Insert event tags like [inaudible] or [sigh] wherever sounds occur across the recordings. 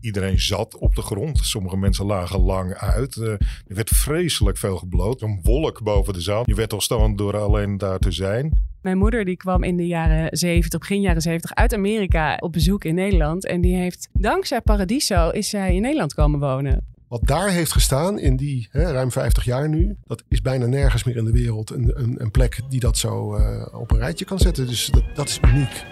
Iedereen zat op de grond. Sommige mensen lagen lang uit. Uh, er werd vreselijk veel gebloot. Een wolk boven de zaal. Je werd al staan door alleen daar te zijn. Mijn moeder die kwam in de jaren 70, begin jaren 70 uit Amerika op bezoek in Nederland. En die heeft dankzij Paradiso is zij in Nederland komen wonen. Wat daar heeft gestaan in die hè, ruim 50 jaar nu, dat is bijna nergens meer in de wereld een, een, een plek die dat zo uh, op een rijtje kan zetten. Dus dat, dat is uniek.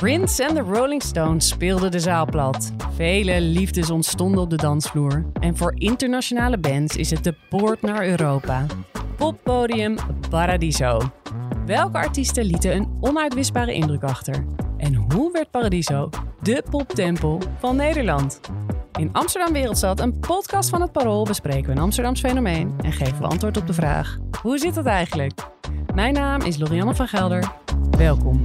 Prince en de Rolling Stones speelden de zaal plat. Vele liefdes ontstonden op de dansvloer. En voor internationale bands is het de poort naar Europa. Poppodium Paradiso. Welke artiesten lieten een onuitwisbare indruk achter? En hoe werd Paradiso de poptempel van Nederland? In Amsterdam Wereldstad, een podcast van het Parool, bespreken we een Amsterdams fenomeen en geven we antwoord op de vraag: hoe zit het eigenlijk? Mijn naam is Lorianne van Gelder. Welkom.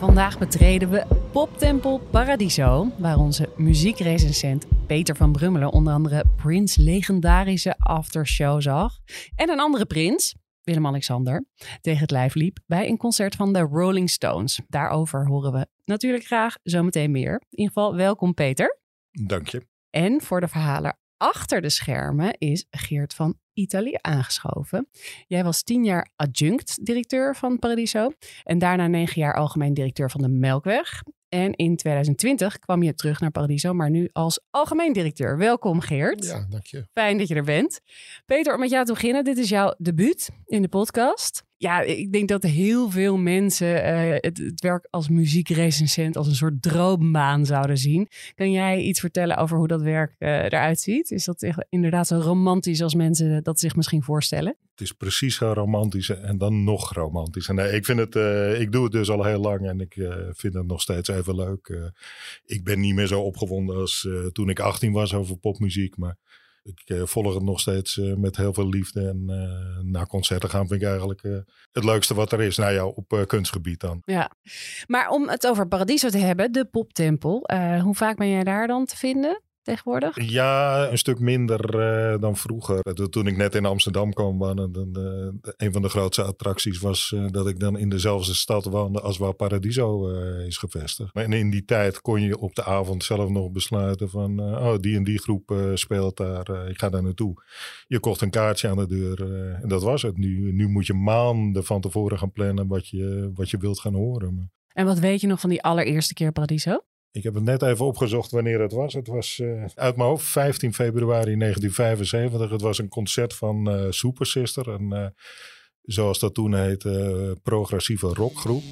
Vandaag betreden we Poptempel Paradiso, waar onze muziekrecensent Peter van Brummelen onder andere Prince legendarische aftershow zag. En een andere prins, Willem-Alexander, tegen het lijf liep bij een concert van de Rolling Stones. Daarover horen we natuurlijk graag zometeen meer. In ieder geval, welkom Peter. Dank je. En voor de verhalen achter de schermen is Geert van Italië aangeschoven. Jij was tien jaar adjunct directeur van Paradiso en daarna negen jaar algemeen directeur van de Melkweg. En in 2020 kwam je terug naar Paradiso, maar nu als algemeen directeur. Welkom Geert. Ja, dank je. Fijn dat je er bent. Peter, om met jou te beginnen. Dit is jouw debuut in de podcast. Ja, ik denk dat heel veel mensen uh, het, werk als muziekrecensent als een soort droombaan zouden zien. Kan jij iets vertellen over hoe dat werk uh, eruit ziet? Is dat inderdaad zo romantisch als mensen dat zich misschien voorstellen? Het is precies zo romantisch en dan nog romantisch. Nee, ik vind het, ik doe het dus al heel lang en ik vind het nog steeds even leuk. ik ben niet meer zo opgewonden als toen ik 18 was over popmuziek, maar ik volg het nog steeds uh, met heel veel liefde. En uh, naar concerten gaan vind ik eigenlijk het leukste wat er is. Nou op kunstgebied dan. Ja, maar om het over Paradiso te hebben, de poptempel. hoe vaak ben jij daar dan te vinden? Tegenwoordig? Ja, een stuk minder uh, dan vroeger. Toen ik net in Amsterdam kwam wonen, dan, uh, een van de grootste attracties was uh, dat ik dan in dezelfde stad woonde als waar Paradiso is gevestigd. En in die tijd kon je op de avond zelf nog besluiten van, oh die en die groep speelt daar, ik ga daar naartoe. Je kocht een kaartje aan de deur en dat was het. Nu, nu moet je maanden van tevoren gaan plannen wat je, wat je wilt gaan horen. En wat weet je nog van die allereerste keer Paradiso? Ik heb het net even opgezocht wanneer het was. Het was uh, uit mijn hoofd 15 februari 1975. Het was een concert van uh, Super Sister. Een, uh, zoals dat toen heette, progressieve rockgroep.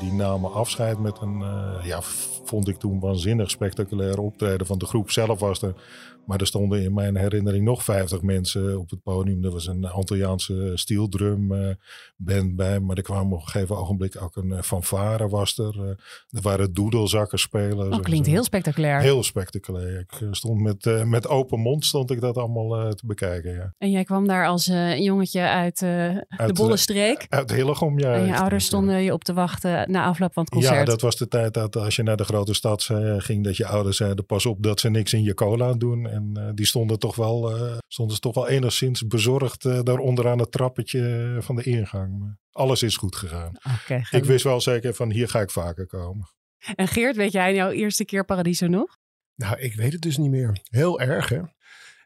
Die namen afscheid met een ja, vond ik toen waanzinnig spectaculair optreden van de groep zelf was er. Maar er stonden in mijn herinnering nog 50 mensen op het podium. Er was een Antilliaanse steeldrum uh, band bij. Maar er kwam op een gegeven ogenblik ook een uh, fanfare was er. Uh, er waren doedelzakken. Dat oh, klinkt heel spectaculair. Heel spectaculair. Ik stond met, met open mond stond ik dat allemaal te bekijken. Ja. En jij kwam daar als jongetje uit, uit de Bollenstreek? uit Hillegom, ja. En je ouders stonden je op te wachten na afloop van het concert? Ja, dat was de tijd dat als je naar de grote stad ging, dat je ouders zeiden pas op dat ze niks in je cola doen. En uh, die stonden toch wel, uh, stonden toch wel enigszins bezorgd uh, daar onderaan het trappetje van de ingang. alles is goed gegaan. Okay, ik wist wel zeker van hier ga ik vaker komen. En Geert, weet jij jouw eerste keer Paradiso nog? Nou, ik weet het dus niet meer. Heel erg hè.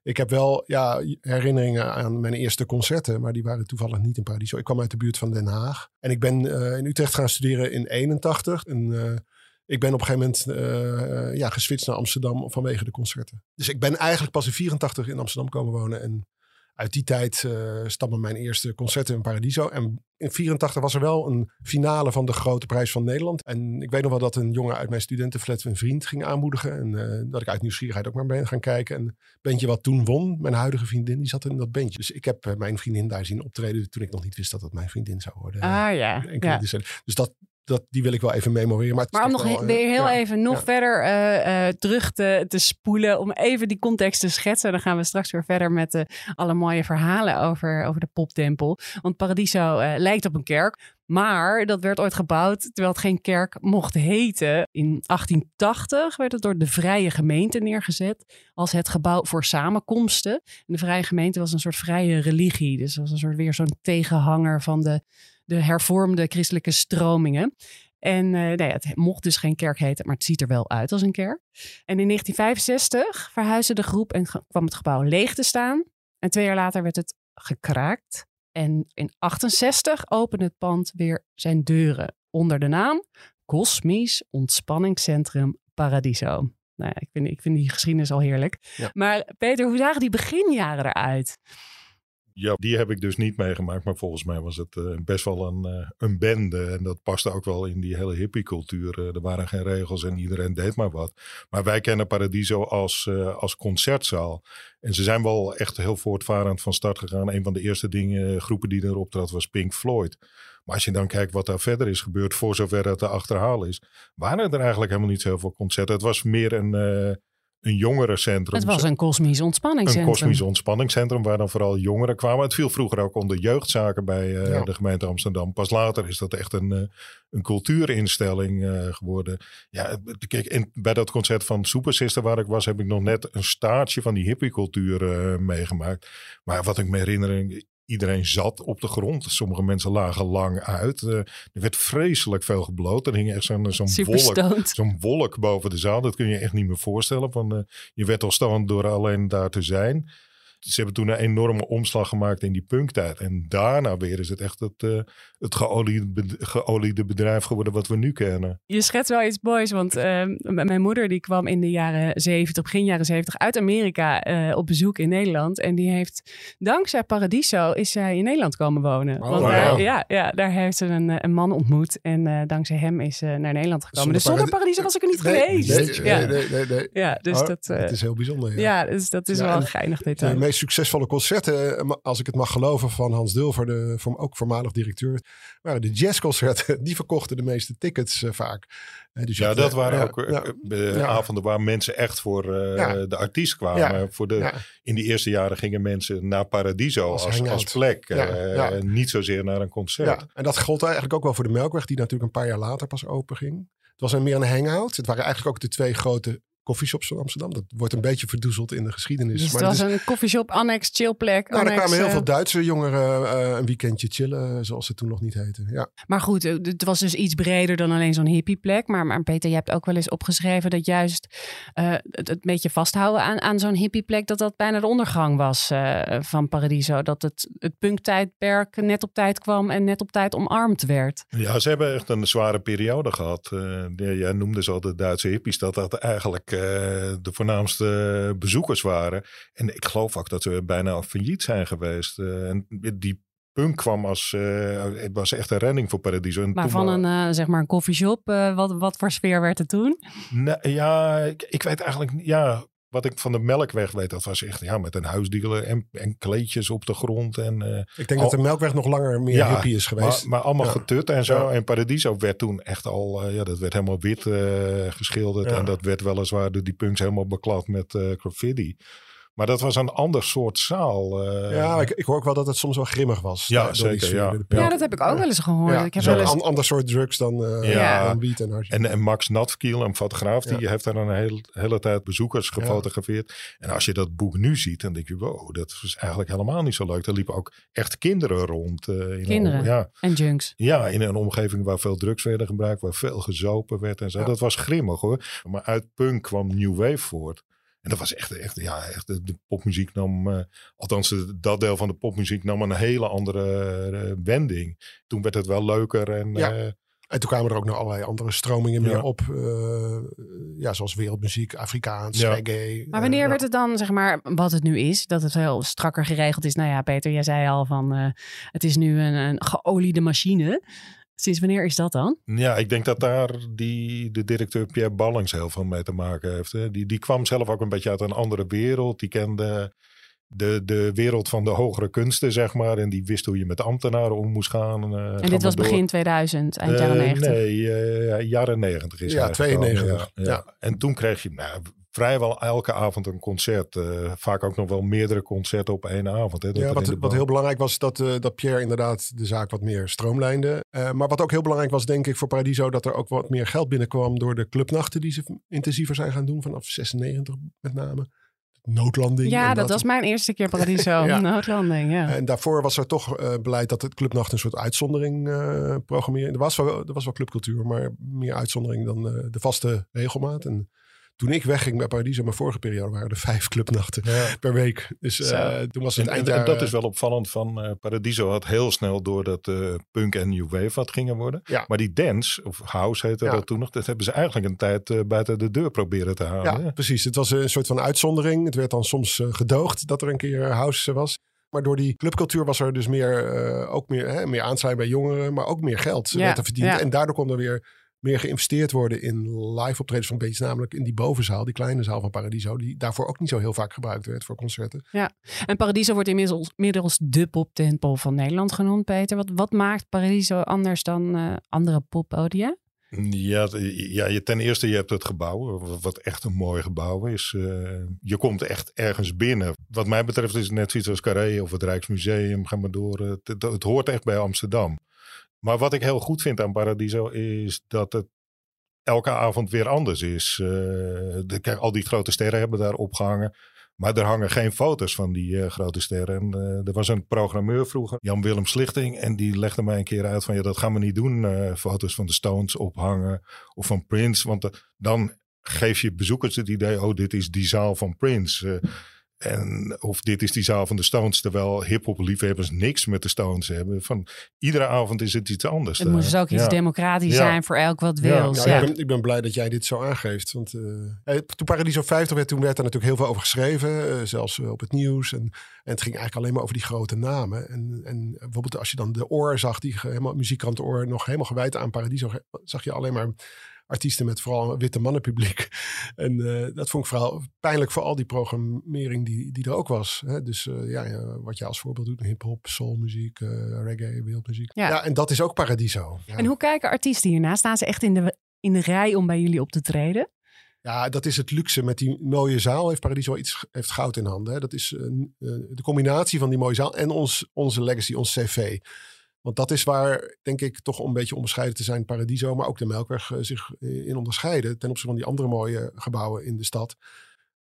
Ik heb wel ja, herinneringen aan mijn eerste concerten, maar die waren toevallig niet in Paradiso. Ik kwam uit de buurt van Den Haag. En ik ben in Utrecht gaan studeren in 81. En ik ben op een gegeven moment uh, ja, geswitcht naar Amsterdam vanwege de concerten. Dus ik ben eigenlijk pas in 84 in Amsterdam komen wonen. En uit die tijd uh, stammen mijn eerste concerten in Paradiso. En in 84 was er wel een finale van de Grote Prijs van Nederland. En ik weet nog wel dat een jongen uit mijn studentenflat een vriend ging aanmoedigen. En uh, dat ik uit nieuwsgierigheid ook maar ben gaan kijken. En het bandje wat toen won, mijn huidige vriendin, die zat in dat bandje. Dus ik heb uh, mijn vriendin daar zien optreden toen ik nog niet wist dat het mijn vriendin zou worden. Ah ja. ja. Dus dat, dat, die wil ik wel even memoreren. Maar, Maar om nog wel, weer heel ja. even nog ja. verder eh, eh, terug te, te spoelen. Om even die context te schetsen. Dan gaan we straks weer verder met eh, alle mooie verhalen over, over de poptempel. Want Paradiso lijkt op een kerk. Maar dat werd ooit gebouwd terwijl het geen kerk mocht heten. In 1880 werd het door de Vrije Gemeente neergezet als het gebouw voor samenkomsten. En de Vrije Gemeente was een soort vrije religie. Dus dat was een soort weer zo'n tegenhanger van de, de hervormde christelijke stromingen. En eh, nou ja, het mocht dus geen kerk heten, maar het ziet er wel uit als een kerk. En in 1965 verhuisde de groep en kwam het gebouw leeg te staan. En twee jaar later werd het gekraakt. En in 68 opende het pand weer zijn deuren onder de naam Cosmisch Ontspanningscentrum Paradiso. Nou ja, ik vind, ik vind die geschiedenis al heerlijk. Ja. Maar Peter, hoe zagen die beginjaren eruit? Ja, die heb ik dus niet meegemaakt. Maar volgens mij was het eh, best wel een, eh, een bende. En dat paste ook wel in die hele hippiecultuur. Eh, er waren geen regels en iedereen deed maar wat. Maar wij kennen Paradiso als, als concertzaal. En ze zijn wel echt heel voortvarend van start gegaan. Een van de eerste dingen, groepen die erop trad was Pink Floyd. Maar als je dan kijkt wat daar verder is gebeurd, voor zover het te achterhalen is, waren er eigenlijk helemaal niet zoveel concerten. Het was meer een, een jongerencentrum. Het was een kosmisch Een ontspanningscentrum. kosmisch ontspanningscentrum waar dan vooral jongeren kwamen. Het viel vroeger ook onder jeugdzaken bij eh, Ja. de gemeente Amsterdam. Pas later is dat echt een, eh, een cultuurinstelling eh, geworden. Ja, kijk, in, bij dat concert van Super Sister waar ik was, heb ik nog net een staartje van die hippiecultuur eh, meegemaakt. Maar wat ik me herinner, iedereen zat op de grond. Sommige mensen lagen lang uit. Eh, er werd vreselijk veel gebloot. Er hing echt zo'n zo'n Super wolk stoned. zo'n wolk boven de zaal. Dat kun je echt niet meer voorstellen. Van, eh, je werd al stand door alleen daar te zijn. Ze hebben toen een enorme omslag gemaakt in die punktijd. En daarna weer is het echt het, eh, het geoliede, bed- geoliede bedrijf geworden wat we nu kennen. Je schetst wel iets moois, want eh, m- mijn moeder die kwam in de jaren 70, begin jaren 70 uit Amerika eh, op bezoek in Nederland. En die heeft, dankzij Paradiso, is zij in Nederland komen wonen. Oh, want daar, ja, ja, daar heeft ze een, eh, een man ontmoet en eh, dankzij hem is ze naar Nederland gekomen. dus zonder Paradi- Paradiso was ik er niet Nee, geweest. Nee, ja. nee, nee, nee, nee. ja, dus Oh, dat, eh, het is heel bijzonder. Ja. ja, dus dat is Ja, wel en een geinig De detail. Meest succesvolle concerten, eh, als ik het mag geloven, van Hans Dulver, de ook voormalig directeur, waren de jazzconcerten. [laughs] Die verkochten de meeste tickets eh, vaak. Eh, dus Ja, dat waren ook ja, Ja. avonden waar mensen echt voor de artiest kwamen. Voor de. In die eerste jaren gingen mensen naar Paradiso Als als, plek. En Niet zozeer naar een concert. Ja, en dat gold eigenlijk ook wel voor de Melkweg, die natuurlijk een paar jaar later pas open ging. Het was een, meer een hangout. Het waren eigenlijk ook de twee grote coffeeshops van Amsterdam. Dat wordt een beetje verdoezeld in de geschiedenis. Dus het maar was dat is- een koffieshop, annex, chillplek. nou, er annex, kwamen heel eh, veel Duitse jongeren eh, een weekendje chillen, zoals het toen nog niet heette. Ja. Maar goed, eh, het was dus iets breder dan alleen zo'n hippieplek. Maar, maar Peter, je hebt ook wel eens opgeschreven dat juist eh, het, het beetje vasthouden aan, aan zo'n hippieplek, dat dat bijna de ondergang was eh, van Paradiso. Dat het, het punktijdperk net op tijd kwam en net op tijd omarmd werd. Ja, ze hebben echt een zware periode gehad. Eh, jij noemde ze al de Duitse hippies, dat dat eigenlijk de voornaamste bezoekers waren. En ik geloof ook dat ze bijna failliet zijn geweest. Eh, en die punk kwam als, eh, het was echt een redding voor Paradiso. En Maar van een, eh, zeg maar een koffieshop, eh, wat, wat voor sfeer werd het toen? Nee, ja, ik, ik weet eigenlijk. Ja, wat ik van de melkweg weet, dat was echt ja, met een huisdealer en, en kleedjes op de grond. En, eh, Ik denk Al- dat de Melkweg nog langer meer Ja, hippie is geweest. maar, maar allemaal Ja. getut en zo. Ja. En Paradiso werd toen echt al, eh, ja, dat werd helemaal wit eh, geschilderd. En dat werd weliswaar door die punks helemaal beklad met graffiti. Maar dat was een ander soort zaal. eh. ja, ik, ik hoor ook wel dat het soms wel grimmig was. Ja, door die zeker, sfeer, ja. door de Ja, dat heb ik ook wel eens gehoord. Ja, ik heb zo'n wel eens... an- ander soort drugs dan, eh Ja. dan wiet en. En, en Max Natkiel, een fotograaf, die heeft daar een heel, hele tijd bezoekers gefotografeerd. En als je dat boek nu ziet, dan denk je, wow, dat is eigenlijk helemaal niet zo leuk. Er liepen ook echt kinderen rond. eh, in een- Kinderen? ja, En junks. Ja, in een omgeving waar veel drugs werden gebruikt, waar veel gezopen werd en zo. Ja. Dat was grimmig hoor. Maar uit punk kwam New Wave voort. En dat was echt, echt ja, echt de, de popmuziek nam, eh, althans de- dat deel van de popmuziek nam een hele andere eh, wending. Toen werd het wel leuker en Ja. eh, En toen kwamen er ook nog allerlei andere stromingen Ja. meer op. eh, ja, zoals wereldmuziek, Afrikaans, Ja. reggae. Maar wanneer eh, werd het dan, zeg maar, wat het nu is, dat het heel strakker geregeld is? Nou ja, Peter, jij zei al van, eh, het is nu een, een geoliede machine. Sinds wanneer is dat dan? ja, ik denk dat daar die, de directeur Pierre Ballings heel veel mee te maken heeft. Hè. Die, die kwam zelf ook een beetje uit een andere wereld. Die kende de, de wereld van de hogere kunsten, zeg maar. En die wist hoe je met ambtenaren om moest gaan. Uh, en dit was begin 2000, eind jaren 90? Nee, jaren 90 is Ja, 92. Ja, ja. En toen kreeg je nou, vrijwel elke avond een concert. Uh, vaak ook nog wel meerdere concerten op één avond. Hè, ja, wat, wat heel belangrijk was dat, uh, dat Pierre inderdaad de zaak wat meer stroomlijnde. Uh, maar wat ook heel belangrijk was, denk ik, voor Paradiso, dat er ook wat meer geld binnenkwam door de clubnachten die ze intensiever zijn gaan doen, vanaf 96 met name. Noodlanding. Ja, dat, was mijn eerste keer Paradiso. [laughs] ja. Noodlanding, ja. En daarvoor was er toch uh, beleid dat het clubnacht een soort uitzondering uh, programmeerde. Er was, wel, er was wel clubcultuur, maar meer uitzondering dan uh, de vaste regelmaat. En toen ik wegging bij Paradiso, mijn vorige periode, waren er vijf clubnachten per week. Dus uh, toen was het en, eindjaar... En dat is wel opvallend van uh, Paradiso had heel snel door dat uh, punk en new wave wat gingen worden. Ja. Maar die dance, of house heette ja. dat toen nog, dat hebben ze eigenlijk een tijd buiten de deur proberen te halen. Ja, precies. Het was een soort van uitzondering. Het werd dan soms gedoogd dat er een keer house was. Maar door die clubcultuur was er dus meer, ook meer, hè, meer aansluiting bij jongeren, maar ook meer geld ja. te verdienen. En daardoor kon er weer meer geïnvesteerd worden in live optredens van Beats. Namelijk in die bovenzaal, die kleine zaal van Paradiso. Die daarvoor ook niet zo heel vaak gebruikt werd voor concerten. Ja, en Paradiso wordt inmiddels, inmiddels de poptempel van Nederland genoemd, Peter. Wat, wat maakt Paradiso anders dan uh, andere poppodia? Ja, ja ten eerste je hebt het gebouw, wat echt een mooi gebouw is. Uh, je komt echt ergens binnen. Wat mij betreft is het net zoiets als Carré of het Rijksmuseum. Ga maar door. Het, het, het hoort echt bij Amsterdam. Maar wat ik heel goed vind aan Paradiso is dat het elke avond weer anders is. De, kijk, al die grote sterren hebben daar opgehangen. Maar er hangen geen foto's van die uh, grote sterren. En, uh, er was een programmeur vroeger, Jan-Willem Slichting. En die legde mij een keer uit van ja, dat gaan we niet doen. foto's van de Stones ophangen of van Prince. Want dan geef je bezoekers het idee, oh dit is die zaal van Prince. En of dit is die zaal van de Stones, terwijl hip-hop liefhebbers niks met de Stones hebben. Van iedere avond is het iets anders. Het moest dus ook iets ja. democratisch ja. zijn voor elk wat wil. Ja. Ik, ben, ik, ben, blij dat jij dit zo aangeeft. Want uh, toen Paradiso 50 werd, toen werd er natuurlijk heel veel over geschreven. Uh, zelfs op het nieuws. En, en het ging eigenlijk alleen maar over die grote namen. En, en bijvoorbeeld als je dan de Oor zag, die helemaal, muziekkrant Oor, nog helemaal gewijd aan Paradiso, zag je alleen maar artiesten met vooral een witte mannenpubliek. [laughs] En uh, dat vond ik vooral pijnlijk voor al die programmering die, die er ook was. Hè? Dus uh, ja, wat je als voorbeeld doet, hip-hop, soulmuziek, uh, reggae, wereldmuziek. Ja. ja. en dat is ook Paradiso. Ja. En hoe kijken artiesten hierna? Staan ze echt in de, in de rij om bij jullie op te treden? Ja, dat is het luxe. Met die mooie zaal heeft Paradiso iets heeft goud in handen. Hè? Dat is de combinatie van die mooie zaal en ons, onze legacy, ons cv. Want dat is waar, denk ik, toch een beetje onderscheiden te zijn, Paradiso, maar ook de Melkweg uh, zich in onderscheiden ten opzichte van die andere mooie gebouwen in de stad.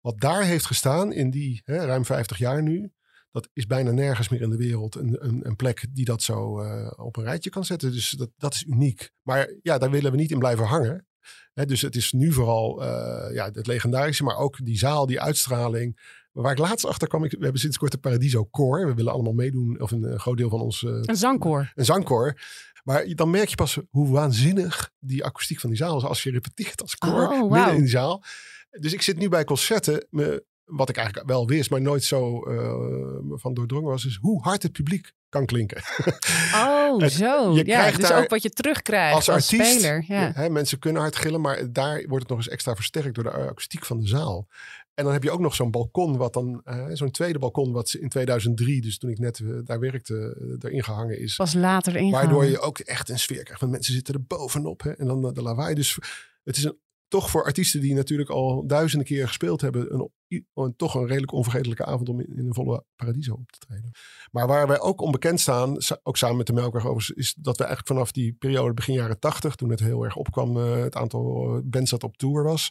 Wat daar heeft gestaan in die hè, ruim 50 jaar nu, dat is bijna nergens meer in de wereld een, een, een plek die dat zo uh, op een rijtje kan zetten. Dus dat, dat is uniek. Maar ja, daar willen we niet in blijven hangen. Dus het is nu vooral ja, het legendarische, maar ook die zaal, die uitstraling. Maar waar ik laatst achter kwam, ik, we hebben sinds kort de Paradiso Koor. We willen allemaal meedoen, of een, een groot deel van ons... Uh, een zangkoor. Een zangkoor. Maar dan merk je pas hoe waanzinnig die akoestiek van die zaal is als je repeteert als koor oh, wow. midden in die zaal. Dus ik zit nu bij concerten, me, wat ik eigenlijk wel wist, maar nooit zo uh, van doordrongen was, is hoe hard het publiek kan klinken. [laughs] Oh, het, zo. Je ja, dus ook wat je terugkrijgt als, als artiest, speler. Ja. Hè, mensen kunnen hard gillen, maar daar wordt het nog eens extra versterkt door de akoestiek van de zaal. En dan heb je ook nog zo'n balkon, wat dan, uh, zo'n tweede balkon, wat in 2003, dus toen ik net uh, daar werkte, uh, erin gehangen is. Pas later ingehangen. Waardoor je ook echt een sfeer krijgt. Want mensen zitten er bovenop hè, en dan de lawaai. Dus het is een, toch voor artiesten die natuurlijk al duizenden keer gespeeld hebben, een, een, toch een redelijk onvergetelijke avond om in, in, een volle paradiso op te treden. Maar waar wij ook onbekend staan, ook samen met de Melkweg overigens, is dat we eigenlijk vanaf die periode begin jaren tachtig, toen het heel erg opkwam, het aantal bands dat op tour was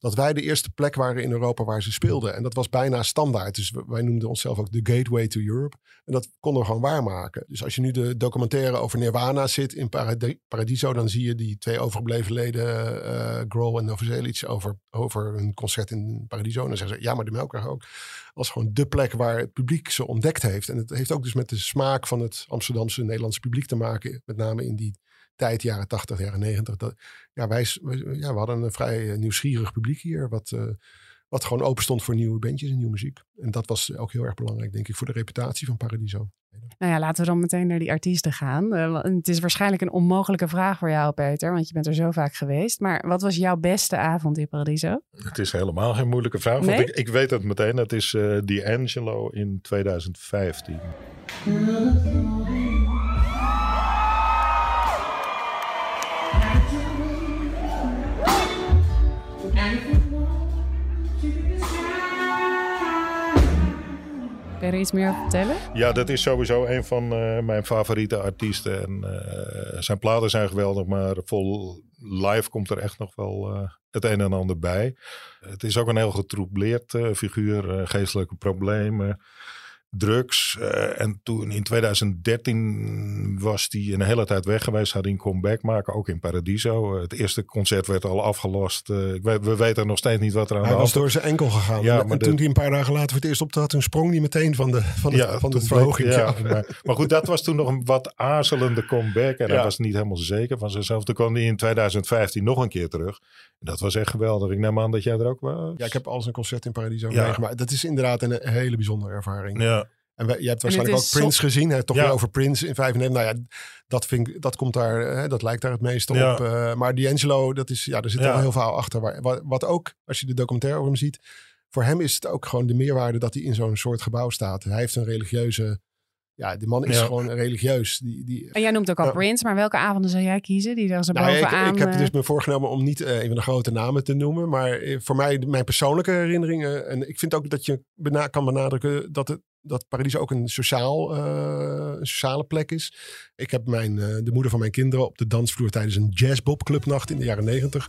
dat wij de eerste plek waren in Europa waar ze speelden. En dat was bijna standaard. Dus wij noemden onszelf ook de Gateway to Europe. En dat konden we gewoon waarmaken. Dus als je nu de documentaire over Nirvana zit in Paradiso, dan zie je die twee overgebleven leden, uh, Grohl en Novoselic, over, over een concert in Paradiso. En dan zeggen ze, ja, maar de Melkweg ook. Als gewoon de plek waar het publiek ze ontdekt heeft. En het heeft ook dus met de smaak van het Amsterdamse Nederlandse publiek te maken. Met name in die tijd, jaren 80, jaren 90. Dat, ja, wij, ja, we hadden een vrij nieuwsgierig publiek hier. Wat, uh, wat gewoon open stond voor nieuwe bandjes en nieuwe muziek. En dat was ook heel erg belangrijk, denk ik, voor de reputatie van Paradiso. Nou ja, laten we dan meteen naar die artiesten gaan. Uh, het is waarschijnlijk een onmogelijke vraag voor jou, Peter, want je bent er zo vaak geweest. Maar wat was jouw beste avond in Paradiso? Het is helemaal geen moeilijke vraag, want ik, ik, weet het meteen. Het is uh, D'Angelo in 2015. Iets meer vertellen? Ja, dat is sowieso een van uh, mijn favoriete artiesten. En uh, zijn platen zijn geweldig, maar vol live komt er echt nog wel uh, het een en ander bij. Het is ook een heel getroubleerd figuur, geestelijke problemen drugs. Uh, en toen in 2013 was hij een hele tijd weg geweest. Had hij een comeback maken, ook in Paradiso. Uh, het eerste concert werd al afgelast. Uh, ik weet, we weten nog steeds niet wat er aan hij de hand was. door zijn enkel gegaan. Ja, en, en toen hij een paar dagen later voor het eerst optrad, toen sprong hij meteen van de, van ja, van de verhoging. Ja, maar, maar, goed, dat was toen nog een wat aarzelende comeback. En hij was niet helemaal zeker van zichzelf. Toen kwam hij in 2015 nog een keer terug. En dat was echt geweldig. Ik neem aan dat jij er ook was. Ja, ik heb al een concert in Paradiso meegemaakt. Dat is inderdaad een hele bijzondere ervaring. Ja. En je hebt waarschijnlijk ook Prince gezien. Hè? Toch ja. weer over Prince in 95. Nou ja, dat, vind ik, dat komt daar, hè, dat lijkt daar het meeste ja. op. Uh, maar D'Angelo, dat is, ja, er zit ja. wel heel veel achter. Waar, wat, wat, ook, als je de documentaire over hem ziet. Voor hem is het ook gewoon de meerwaarde dat hij in zo'n soort gebouw staat. Hij heeft een religieuze... Ja, de man is gewoon religieus. Die, die, en jij noemt ook al Prince, maar welke avonden zou jij kiezen? Die daar zo nou, bovenaan... Ik, ik heb dus me voorgenomen om niet uh, een van de grote namen te noemen. Maar voor mij, mijn persoonlijke herinneringen... En ik vind ook dat je bena kan benadrukken dat het dat Paradiso ook een, sociaal, uh, een sociale plek is. Ik heb mijn, uh, de moeder van mijn kinderen op de dansvloer tijdens een jazzbobclubnacht in de jaren negentig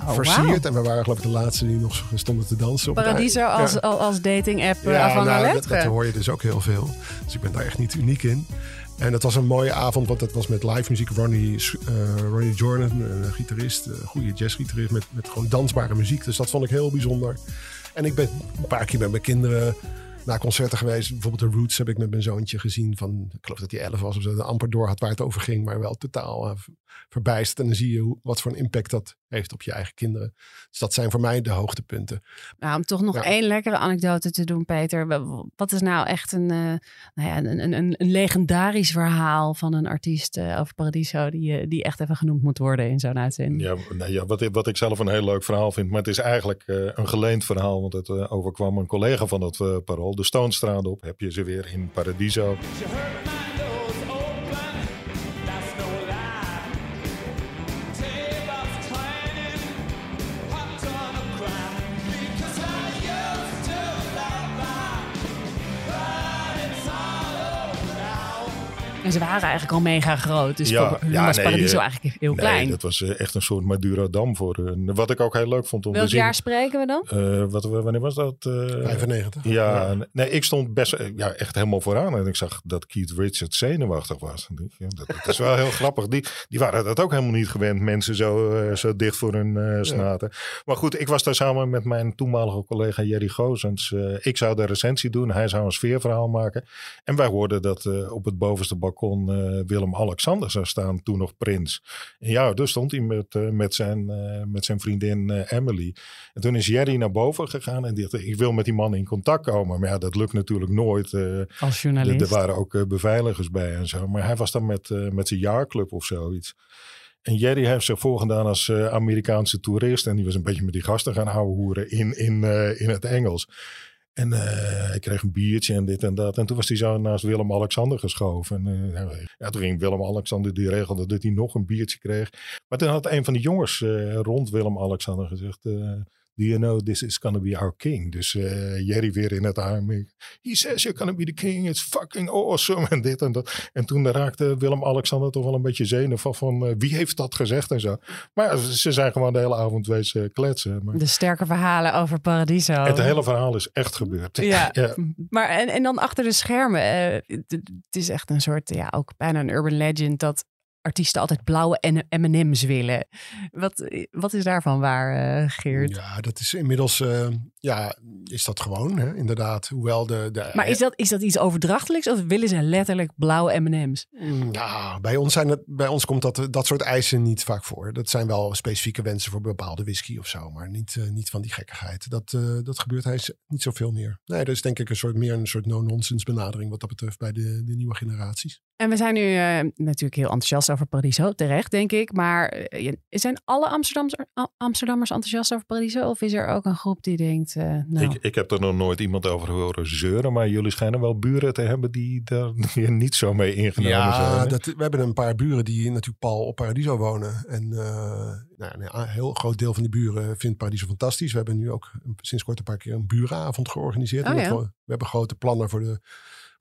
oh, versierd. Wow. En we waren geloof ik de laatste die nog stonden te dansen. Op Paradiso ja. als, als dating app ja, van nou, dat, dat hoor je dus ook heel veel. Dus ik ben daar echt niet uniek in. En dat was een mooie avond, want dat was met live muziek. Ronnie, uh, Ronnie Jordan, een gitarist, een goede jazzgitarist met, met gewoon dansbare muziek. Dus dat vond ik heel bijzonder. En ik ben een paar keer met mijn kinderen naar concerten geweest. Bijvoorbeeld de Roots heb ik met mijn zoontje gezien. Van, ik geloof dat hij 11 was of zo. De amper door had waar het over ging. Maar wel totaal verbijsterd. En dan zie je hoe, wat voor een impact dat heeft op je eigen kinderen. Dus dat zijn voor mij de hoogtepunten. Nou, om toch nog ja. één lekkere anekdote te doen, Peter. Wat is nou echt een, uh, nou ja, een, een, een, een, legendarisch verhaal van een artiest uh, over Paradiso... Die, die echt even genoemd moet worden in zo'n uitzending? Ja, nou ja wat, wat ik zelf een heel leuk verhaal vind. Maar het is eigenlijk een geleend verhaal. Want het overkwam een collega van het parool. De Stonestraat op. Heb je ze weer in Paradiso. En ze waren eigenlijk al mega groot. Dus ja, voor ja, was nee, Paradiso eigenlijk heel nee, klein. dat was echt een soort Madurodam voor hun. Wat ik ook heel leuk vond om Welk te zien. jaar spreken we dan? Uh, wat, wanneer was dat? Uh, 95. Ja, ja, nee, ik stond best ja, echt helemaal vooraan. En ik zag dat Keith Richards zenuwachtig was. Ja, dat, dat, is wel heel [laughs] grappig. Die, die waren dat ook helemaal niet gewend. Mensen zo, uh, zo dicht voor hun uh, snaten. Maar goed, ik was daar samen met mijn toenmalige collega Jerry Gozens. ik zou de recensie doen. Hij zou een sfeerverhaal maken. En wij hoorden dat op het bovenste balkon kon uh, Willem-Alexander zou staan, toen nog prins. En ja, dus stond hij met, uh, met, zijn, uh, met zijn vriendin Emily. En toen is Jerry naar boven gegaan en dacht, ik wil met die man in contact komen. Maar ja, dat lukt natuurlijk nooit. Als journalist. Er waren ook beveiligers bij en zo. Maar hij was dan met, met zijn jaarclub of zoiets. En Jerry heeft zich voorgedaan als uh, Amerikaanse toerist. En die was een beetje met die gasten gaan houden hoeren in, in, uh, in het Engels. En uh, ik kreeg een biertje en dit en dat. En toen was hij zo naast Willem-Alexander geschoven. En, uh, ja, toen ging Willem-Alexander, die regelde dat hij nog een biertje kreeg. Maar toen had een van de jongens uh, rond Willem-Alexander gezegd... Do you know this is gonna be our king? Dus uh, Jerry weer in het arm. He says you're gonna be the king. It's fucking awesome. [laughs] En dit en dat. En toen raakte Willem-Alexander toch wel een beetje zenuwachtig van uh, wie heeft dat gezegd en zo. Maar ja, ze zijn gewoon de hele avond wezen kletsen. Maar... De sterke verhalen over Paradiso. Het hele verhaal is echt gebeurd. Ja, [laughs] ja. maar en, en dan achter de schermen. Uh, het is echt een soort, ja, ook bijna een urban legend dat artiesten altijd blauwe M&M's willen. Wat, wat is daarvan waar, uh, Geert? Ja, dat is inmiddels... Uh, ja, is dat gewoon, hè? inderdaad. Hoewel de... de Maar is dat, is dat iets overdrachtelijks of willen ze letterlijk blauwe M&M's? Mm, Ja, bij ons, zijn het, bij ons komt dat, dat soort eisen niet vaak voor. Dat zijn wel specifieke wensen voor bepaalde whisky of zo. Maar niet, eh, niet van die gekkigheid. Dat, eh, dat gebeurt hij niet zoveel meer. Nee, dat is denk ik een soort, meer een soort no-nonsense benadering wat dat betreft bij de, de nieuwe generaties. En we zijn nu eh, natuurlijk heel enthousiast over Paradiso, terecht denk ik. Maar eh, zijn alle Amsterdammers, Am- Amsterdammers enthousiast over Paradiso? Of is er ook een groep die denkt, eh, nou... Ik, ik heb er nog nooit iemand over horen zeuren, maar jullie schijnen wel buren te hebben die daar [laughs] niet zo mee ingenomen zijn. Ja, we hebben een paar buren die natuurlijk pal op Paradiso wonen. En eh, nou, een heel groot deel van die buren vindt Paradiso fantastisch. We hebben nu ook sinds kort een paar keer een burenavond georganiseerd. Oh, Omdat ja. we, we hebben grote plannen voor de,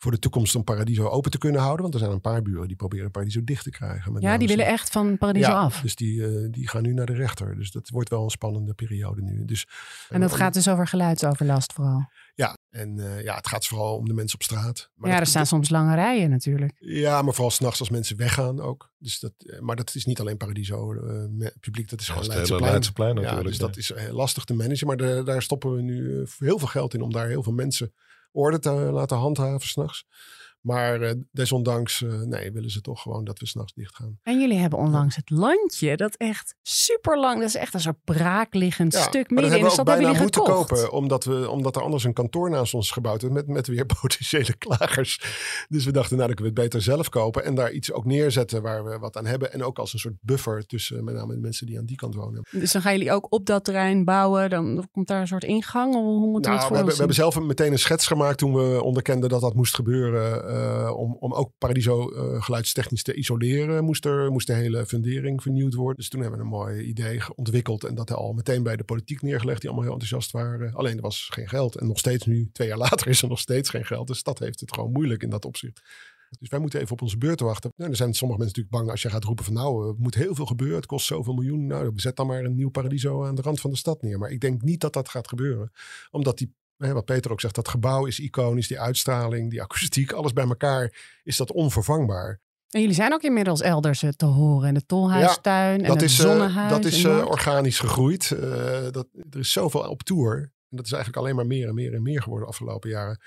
voor de toekomst om Paradiso open te kunnen houden. Want er zijn een paar buren die proberen Paradiso dicht te krijgen. Met ja, die willen echt van Paradiso ja, af. Dus die, eh, die gaan nu naar de rechter. Dus dat wordt wel een spannende periode nu. Dus, En dat gaat dus over geluidsoverlast vooral. Ja, en eh, ja, het gaat vooral om de mensen op straat. Maar ja, dat- er staan soms lange rijen natuurlijk. Ja, maar vooral s'nachts als mensen weggaan ook. Dus dat, eh, maar dat is niet alleen Paradiso. eh, publiek, dat is Dat gewoon is hele Leidseplein. Leidseplein Ja, natuurlijk, dus ja. dat is eh, lastig te managen. Maar de- daar stoppen we nu eh, heel veel geld in om daar heel veel mensen orde te laten handhaven s'nachts. Maar eh, desondanks eh, nee, willen ze toch gewoon dat we s'nachts dicht gaan. En jullie hebben onlangs het landje, dat echt super lang, dat is echt een soort braakliggend Ja, stuk midden in de stad. Hebben jullie moeten gekocht? kopen, omdat, we, omdat er anders een kantoor naast ons gebouwd werd met, met weer [laughs] potentiële klagers. Dus we dachten, nou dan kunnen we het beter zelf kopen en daar iets ook neerzetten waar we wat aan hebben. En ook als een soort buffer tussen met name de mensen die aan die kant wonen. Dus dan gaan jullie ook op dat terrein bouwen, dan komt daar een soort ingang? Of hoe moeten we Nou, het we, voor hebben, we hebben zelf een- meteen een schets gemaakt toen we onderkenden dat dat moest gebeuren. Eh, om, om ook Paradiso eh, geluidstechnisch te isoleren, moest, er, moest de hele fundering vernieuwd worden. Dus toen hebben we een mooi idee ontwikkeld en dat al meteen bij de politiek neergelegd, die allemaal heel enthousiast waren. Alleen er was geen geld. En nog steeds nu, twee jaar [laughs] later, is er nog steeds geen geld. De stad heeft het gewoon moeilijk in dat opzicht. Dus wij moeten even op onze beurt wachten. Nou, er zijn sommige mensen natuurlijk bang als je gaat roepen van nou, er moet heel veel gebeuren. Het kost zoveel miljoen. Nou, zet dan maar een nieuw Paradiso aan de rand van de stad neer. Maar ik denk niet dat dat gaat gebeuren. Omdat die, hè, wat Peter ook zegt, dat gebouw is iconisch. Die uitstraling, die akoestiek, [laughs] alles bij elkaar is dat onvervangbaar. En jullie zijn ook inmiddels elders eh, te horen. En de Tolhuistuin en dat het is, eh, Zonnehuis. dat is in eh, organisch gegroeid. Eh, dat, er is zoveel op tour. En dat is eigenlijk alleen maar meer en meer en meer geworden de afgelopen jaren.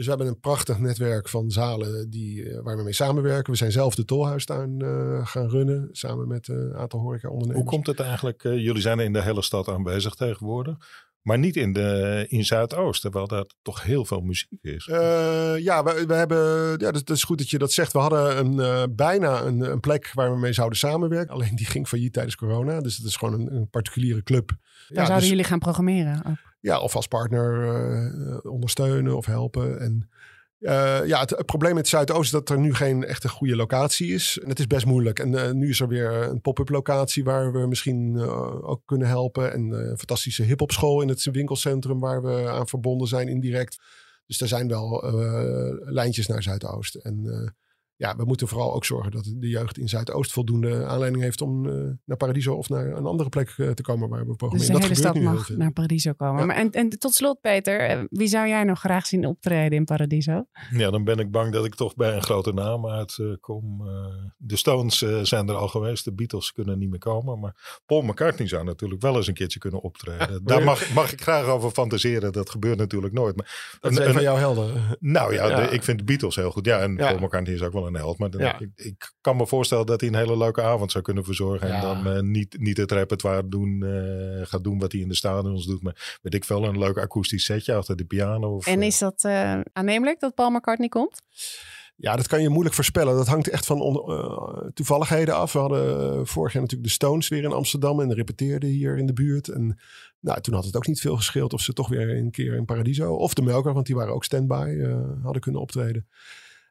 Dus we hebben een prachtig netwerk van zalen die, eh, waar we mee samenwerken. We zijn zelf de tolhuistuin eh, gaan runnen. Samen met een aantal horeca-ondernemers. Hoe komt het eigenlijk? jullie zijn in de hele stad aanwezig tegenwoordig. Maar niet in, de, in Zuidoost, terwijl daar toch heel veel muziek is. Eh, ja, we, we hebben. Ja, dat, dat is goed dat je dat zegt. We hadden een, eh, bijna een, een plek waar we mee zouden samenwerken. Alleen die ging failliet tijdens corona. Dus het is gewoon een, een particuliere club. Daar ja, zouden dus- jullie gaan programmeren. ook. ja, of als partner eh, ondersteunen of helpen. En eh, ja, het, probleem met Zuidoost is dat er nu geen echte goede locatie is. En het is best moeilijk. En eh, nu is er weer een pop-up locatie waar we misschien eh, ook kunnen helpen. En een fantastische hip-hop school in het winkelcentrum waar we aan verbonden zijn indirect. Dus er zijn wel lijntjes naar Zuidoost. En ja, we moeten vooral ook zorgen dat de jeugd in Zuidoost voldoende aanleiding heeft om eh, naar Paradiso of naar een andere plek eh, te komen waar we Dus programmeren. de dat hele gebeurt stad mag naar Paradiso komen. Ja. Maar en, en tot slot, Peter, eh, wie zou jij nog graag zien optreden in Paradiso? Ja, dan ben ik bang dat ik toch bij een grote naam uitkom. Eh, de Stones zijn er al geweest, de Beatles kunnen niet meer komen. Maar Paul McCartney zou natuurlijk wel eens een keertje kunnen optreden. [laughs] Daar mag, mag ik graag over fantaseren. Dat gebeurt natuurlijk nooit. Maar Dat is een- een van jouw helden. Nou ja, Ja. de- ik vind de Beatles heel goed. Ja, en Ja. Paul McCartney is ook wel een held. Maar dan- Ja. ik, ik kan me voorstellen dat hij een hele leuke avond zou kunnen verzorgen. En dan eh, niet, niet het repertoire doen, eh, gaat doen wat hij in de stadions doet. Maar weet ik veel, een leuk akoestisch setje achter de piano. Of, En eh, is dat eh, aannemelijk dat Paul McCartney komt? Ja, dat kan je moeilijk voorspellen. Dat hangt echt van eh, toevalligheden af. We hadden vorig jaar natuurlijk de Stones weer in Amsterdam en repeteerden hier in de buurt. En nou, toen had het ook niet veel gescheeld of ze toch weer een keer in Paradiso of de Melker, want die waren ook standby, eh, hadden kunnen optreden.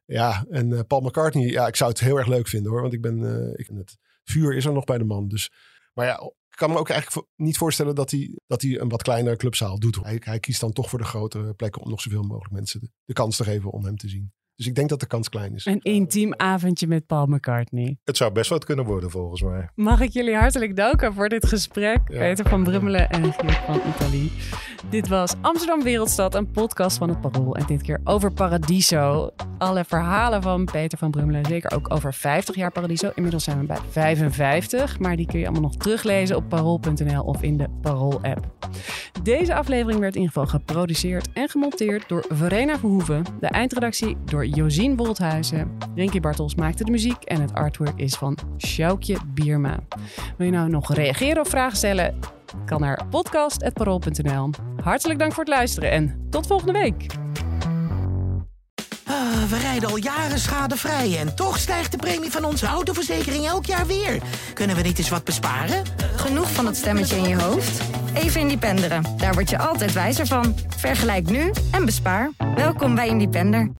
Ja, en eh, Paul McCartney, ja, ik zou het heel erg leuk vinden hoor, want ik ben, eh, ik, het vuur is er nog bij de man. Dus, maar ja, ik kan me ook eigenlijk niet voorstellen dat hij, dat hij een wat kleinere clubzaal doet. Hij, hij kiest dan toch voor de grotere plekken om nog zoveel mogelijk mensen de kans te geven om hem te zien. Dus ik denk dat de kans klein is. Een intiem avondje met Paul McCartney. Het zou best wat kunnen worden volgens mij. Mag ik jullie hartelijk danken voor dit gesprek. Ja. Peter van Brummelen en Geert van Italië. Dit was Amsterdam Wereldstad, een podcast van het Parool. En dit keer over Paradiso. Alle verhalen van Peter van Brummelen. Zeker ook over 50 jaar Paradiso. Inmiddels zijn we bij 55. Maar die kun je allemaal nog teruglezen op parool.nl of in de Parool-app. Deze aflevering werd in ieder geval geproduceerd en gemonteerd door Verena Verhoeven. De eindredactie door Josien Wolthuizen. Rinky Bartels maakte de muziek en het artwork is van Sjoukje Bierma. Wil je nou nog reageren of vragen stellen? Kan naar podcast.parool.nl. Hartelijk dank voor het luisteren en tot volgende week. Ah, we rijden al jaren schadevrij en toch stijgt de premie van onze autoverzekering elk jaar weer. Kunnen we niet eens wat besparen? Genoeg van dat stemmetje in je hoofd? Even Independeren. Daar word je altijd wijzer van. Vergelijk nu en bespaar. Welkom bij Independer.